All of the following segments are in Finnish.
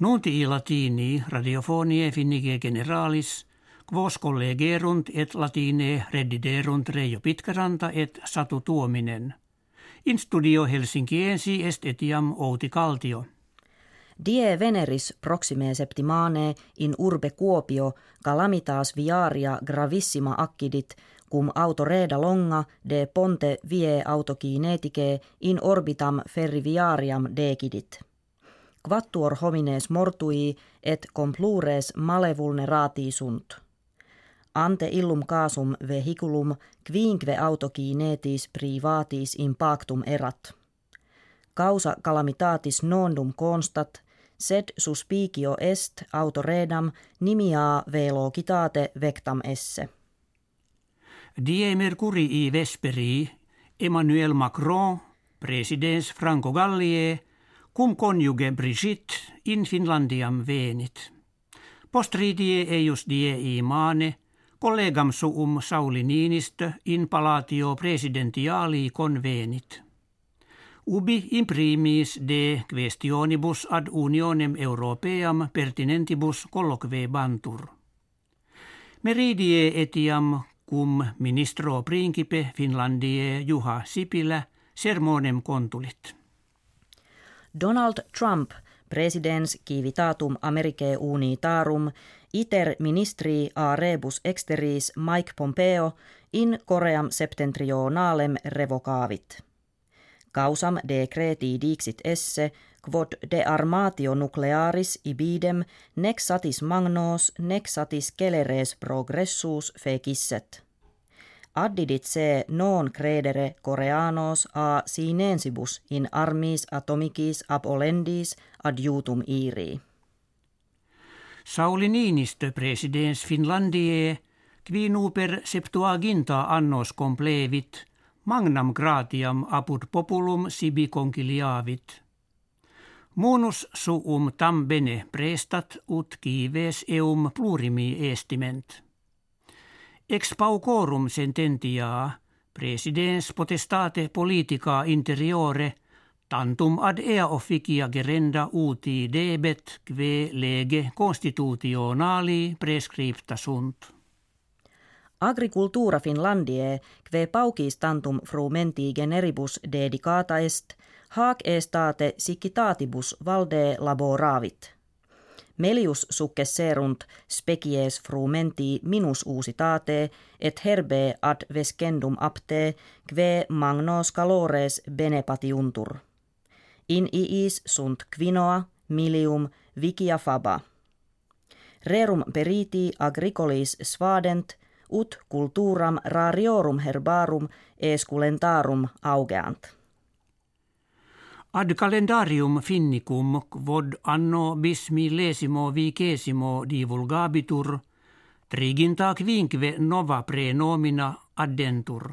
Nunti latini radiofonie finnige generalis, quos collegerunt et latine rediderunt Reijo Pitkäranta et Satu Tuominen. In studio Helsinkiensi est etiam Outi Kaltio. Die veneris proxime septimane in urbe Kuopio calamitas viaria gravissima accidit cum autoreda longa de ponte vie autokinetike in orbitam ferriviariam decidit. Quattuor homines mortui et complures male vulnerati sunt. Ante illum casum vehiculum quinque autokinetis privatis impactum erat. Causa calamitatis nondum constat, sed suspicio est autoredam nimia velocitate vectam esse. Die Mercurii vesperi Emmanuel Macron, presidens Franco Gallie, cum conjuge Brigitte in Finlandiam venit. Postridie eius die imane, collegam suum Sauli Niinistö in palatio presidentiali convenit. Ubi imprimis de questionibus ad unionem europeam pertinentibus colloque bantur. Meridie etiam cum ministro principe Finlandie Juha Sipilä sermonem kontulit. Donald Trump, presidens civitatum Americae unitarum, iter ministri a rebus exteris Mike Pompeo in Koream septentrionalem revocavit. Causam decreti dixit esse, quod de armatio nuclearis ibidem nec satis magnos nec satis celeres progressus fecisset. Addidit se non credere coreanos a sinensibus in armis atomicis ab olendis adjutum iri. Sauli Niinistö presidens Finlandie, qui per septuaginta annos complevit, magnam gratiam apud populum sibi conciliavit. Munus suum tam bene prestat ut kives eum plurimi estiment. Ex paucorum sententia, presidens potestate politica interiore – Tantum ad ea officia gerenda uti debet kve lege constitutionali prescripta sunt. Agricultura Finlandie kve paucis tantum frumenti generibus dedicata est, hac estate sikitatibus valde laboravit. Melius successerunt species frumenti minus usitate et herbe ad vescendum apte kve magnos calores benepatiuntur. In iis sunt quinoa, milium, vicia faba. Rerum periti agricolis svadent, ut culturam rariorum herbarum esculentarum augeant. Ad calendarium finnicum quod anno bis millesimo vicesimo divulgabitur, triginta quinque nova prenomina addentur.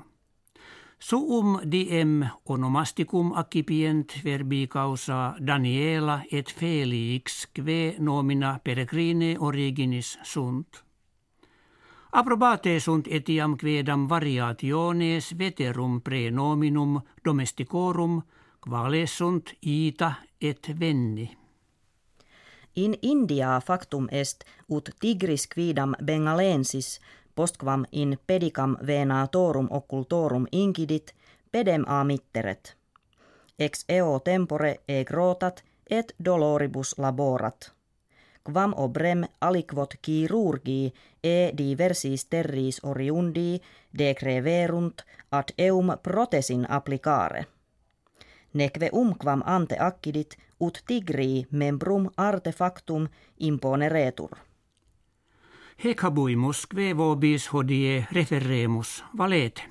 Suum diem onomasticum accipient verbi causa Daniela et Felix kve nomina peregrine originis sunt. Approbate sunt etiam quedam variationes veterum prenominum domesticorum quale sunt ita et venni. In India factum est ut tigris quidam bengalensis postquam in pedicam venatorum occultorum incidit, pedem a mitteret. Ex eo tempore e grotat et doloribus laborat. Quam obrem aliquot chirurgii e diversis terris oriundi decreverunt ad eum protesin applicare. Neque umquam ante accidit ut tigrii membrum artefactum imponeretur. Hec habuimus kve vobis hodie referemus valete.